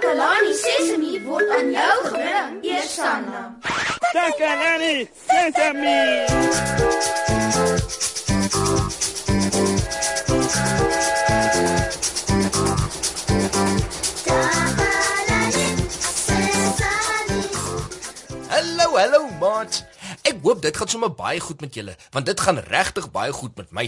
Takalani Sesemi word aan jou gebring, Eersanna. Takalani Sesemi. Hallo, hallo maat. Ek hoop dit gaan sommer baie goed met julle, want dit gaan regtig baie goed met my.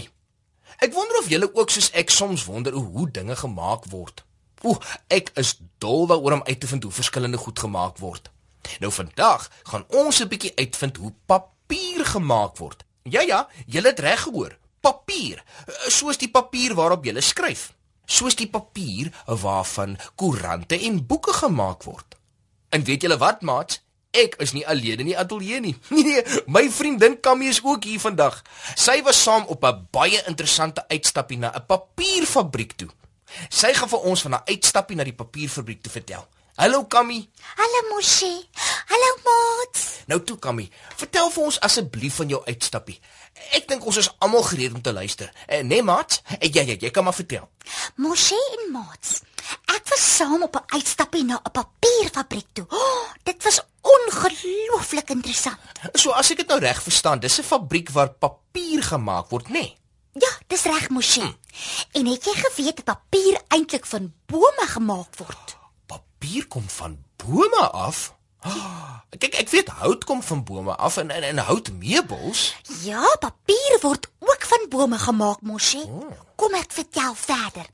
Ek wonder of julle ook soos ek soms wonder hoe dinge gemaak word. Ooh, ek is dol daaroor om uit te vind hoe verskillende goed gemaak word. Nou vandag gaan ons 'n bietjie uitvind hoe papier gemaak word. Ja ja, julle het reg gehoor. Papier, soos die papier waarop jy skryf. Soos die papier waarvan koerante en boeke gemaak word. En weet julle wat, maat? Ek is nie alleen in die ateljee nie. Nee, my vriendin Kammy is ook hier vandag. Sy was saam op 'n baie interessante uitstappie na 'n papierfabriek toe. Sy gaan vir ons van 'n uitstappie na die papierfabriek te vertel. Hallo Kammy. Hallo Moshi. Hallo Maat. Nou toe Kammy, vertel vir ons asseblief van jou uitstappie. Ek dink ons is almal gereed om te luister. Eh, nee Maat? Eh, ja ja, jy kan maar vertel. Moshi en Maat. Ek was saam op 'n uitstappie na 'n papierfabriek toe. Oh, dit was ongelooflik interessant. So as ek dit nou reg verstaan, dis 'n fabriek waar papier gemaak word, nê? Nee? Ja, dis reg, Moshi. Hm. En het jy geweet dat papier eintlik van bome gemaak word? Papier kom van bome af? Kyk, ek weet hout kom van bome af en en, en houtmeubels. Ja, papier word ook van bome gemaak, Moshi. Oh. Kom ek vertel verder.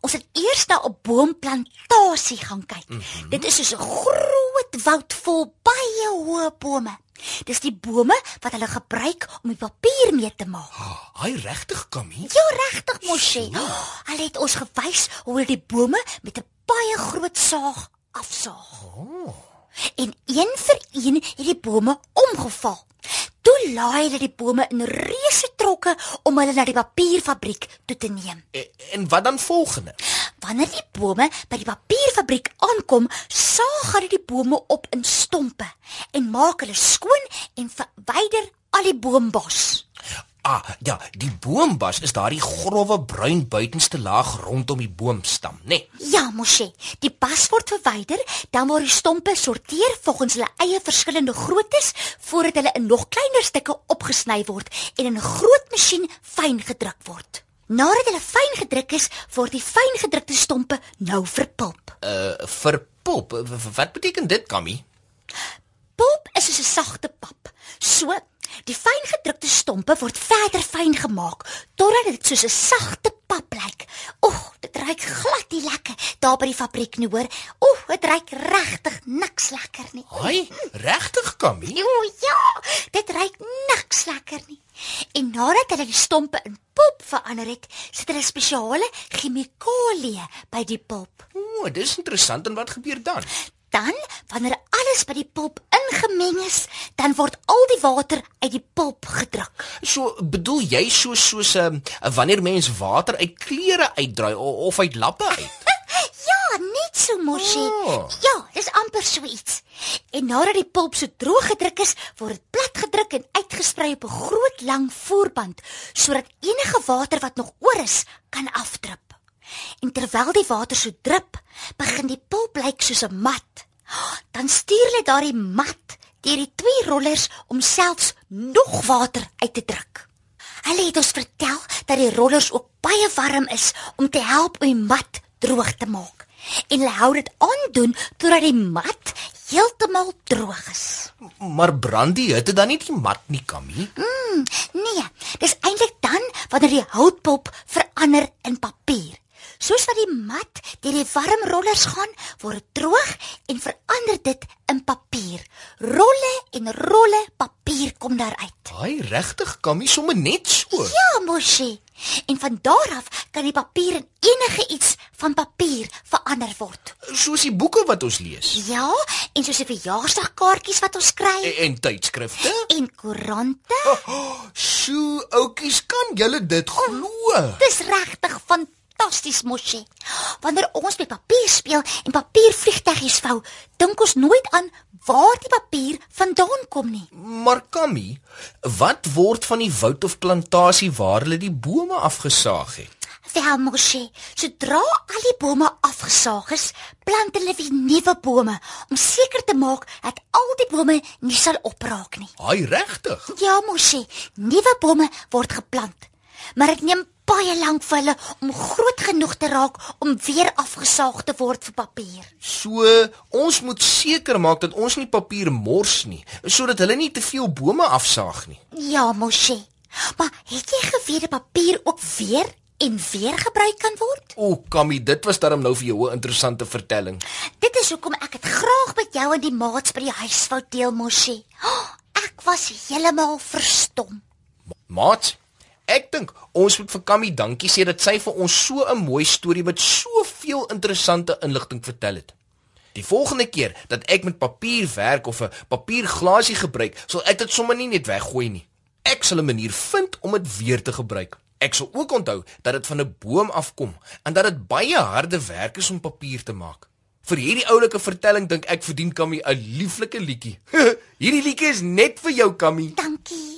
Ons het eers na 'n boomplantasie gaan kyk. Mm -hmm. Dit is soos 'n groot woud vol baie hoë bome. Dis die bome wat hulle gebruik om die papier mee te maak. Haai oh, regtig, Kamie? Ja, regtig, Moshi. Oh, hulle het ons gewys hoe hulle die bome met 'n baie groot saag afsaag. Oh. En een vir een het die bome omgeval. Toe laai hulle die bome in reuse trokke om hulle na die papierfabriek toe te neem. En, en wat dan volgende? Wanneer die bome by die papierfabriek aankom, saag hulle die bome op in stompe en maak hulle skoon en verwyder al die boombos. Ah, ja, die boombas is daardie grouwe bruin buitenste laag rondom die boomstam, né? Nee. Ja, mosie. Die bas word verwyder, dan word die stompe sorteer volgens hulle eie verskillende groottes voordat hulle in nog kleiner stukke opgesny word en in 'n groot masjien fyn gedruk word. Nadat hulle fyn gedruk is, word die fyn gedrukte stompe nou verpulp. Uh, verpulp. Wat beteken dit, Kammy? Pulp is 'n sagte pap. So Die fyn gedrukte stompe word verder fyn gemaak totdat dit soos 'n sagte pap lyk. Oeg, dit ruik glad nie lekker daar by die fabriek nie, hoor. Oeg, dit ruik regtig niks lekker nie. Hoi, regtig, Kammy? Jo, ja, dit ruik niks lekker nie. En nadat hulle die stompe in pulp verander het, sit hulle spesiale chemikalieë by die pulp. O, dis interessant en wat gebeur dan? Dan, wanneer alles by die pulp ingemeng is, dan word al die water uit die pulp gedruk. So bedoel jy so soos 'n um, wanneer mens water uit klere uitdraai of uit lappe uit? ja, net so mosie. Oh. Ja, dis amper so iets. En nadat die pulp so droog gedruk is, word dit plat gedruk en uitgesprei op 'n groot lang voerband sodat enige water wat nog oor is, kan afdrup. En terwyl die water so drup, begin die pulp lyk soos 'n mat. Dan stuur hulle daardie mat deur die twee rollers om selfs nog water uit te druk. Hulle het ons vertel dat die rollers ook baie warm is om te help om die mat droog te maak. En hulle hou dit aan doen totdat die mat heeltemal droog is. Maar brand die hitte dan nie die mat nie, Kammy? Mm, nee, dis eintlik dan wanneer die houtpulp verander in papier. Soos wat die mat deur die warm rollers gaan, word dit droog en verander dit in papier. Rolle en rolle papier kom daaruit. Haai, regtig, Kammy, sommer net so. Ja, mosie. En van daar af kan die papier in enige iets van papier verander word. Soos die boeke wat ons lees. Ja, en soos die verjaarsdagkaartjies wat ons kry. En, en tydskrifte. En koerante. Oh, oh, Sjoe, oudjies, kan julle dit glo? Dis regtig van fantasties mosie. Wanneer ons met papier speel en papiervliegtuigies vou, dink ons nooit aan waar die papier vandaan kom nie. Maar Kammy, wat word van die woud of plantasie waar hulle die bome afgesaag het? Wel, Moshe, sodra al die bome afgesaag is, plant hulle weer nuwe bome om seker te maak dat al die bome nie sal opraak nie. Haai regtig? Ja, Moshe, nuwe bome word geplant. Maar dit neem baie lank vir hulle om groot genoeg te raak om weer afgesaag te word vir papier. So, ons moet seker maak dat ons nie papier mors nie, sodat hulle nie te veel bome afsaag nie. Ja, Moshe. Maar het jy geweet dat papier ook weer en weer gebruik kan word? O, Kammy, dit was darm nou vir jou 'n interessante vertelling. Dit is hoekom ek dit graag met jou en die maats by die huis wou deel, Moshe. Oh, ek was heeltemal verstom. Maat, ek dink ons moet vir Kammy dankie sê dat sy vir ons so 'n mooi storie met soveel interessante inligting vertel het. Die volgende keer dat ek met papier werk of 'n papierglasie gebruik, sal ek dit sommer nie net weggooi nie. Ek sal 'n manier vind om dit weer te gebruik. Ek sal ook onthou dat dit van 'n boom afkom en dat dit baie harde werk is om papier te maak. Vir hierdie oulike vertelling dink ek verdien Kammy 'n lieflike liedjie. hierdie liedjie is net vir jou Kammy. Dankie.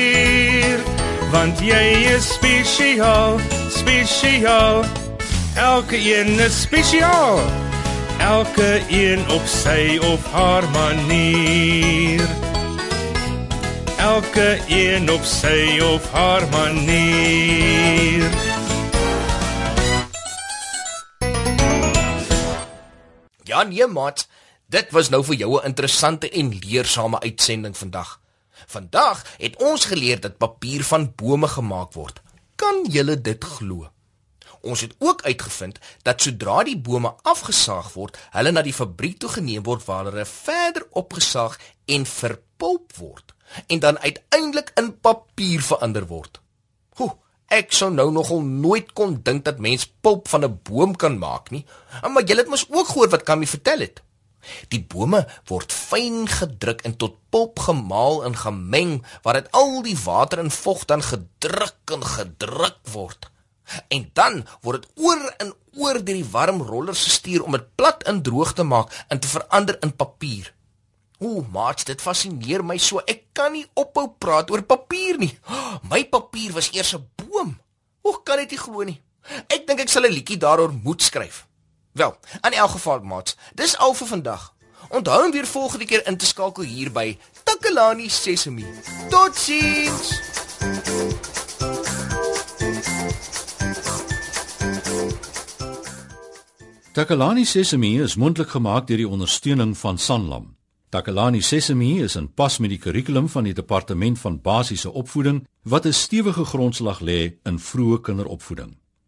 Want jy is spesiaal, spesiaal. Elke een is spesiaal elke een op sy of haar manier elke een op sy of haar manier Ja nee maat, dit was nou vir jou 'n interessante en leersame uitsending vandag. Vandag het ons geleer dat papier van bome gemaak word. Kan julle dit glo? Ons het ook uitgevind dat sodra die bome afgesaag word, hulle na die fabriek toe geneem word waar hulle verder opgesaag en verpulp word en dan uiteindelik in papier verander word. Ho, ek sou nou nogal nooit kon dink dat mens pulp van 'n boom kan maak nie. Maar jy het mos ook gehoor wat Kammy vertel het. Die bome word fyn gedruk en tot pulp gemaal en gemeng waar dit al die water en vog dan gedruk en gedruk word. En dan word dit oor en oor deur die warm rollers gestuur om dit plat en droog te maak en te verander in papier. Ooh, maat, dit fascineer my so. Ek kan nie ophou praat oor papier nie. My papier was eers 'n boom. Hoe kan dit nie glo nie? Ek dink ek sal 'n liedjie daaroor moet skryf. Wel, in elk geval, maat, dis al vir vandag. Onthou om weer volgende keer in te skakel hier by Takalani Sesemi. Totsiens. Takalani Sesemi is mondelik gemaak deur die ondersteuning van Sanlam. Takalani Sesemi is in pas met die kurrikulum van die Departement van Basiese Opvoeding wat 'n stewige grondslag lê in vroeë kinderopvoeding.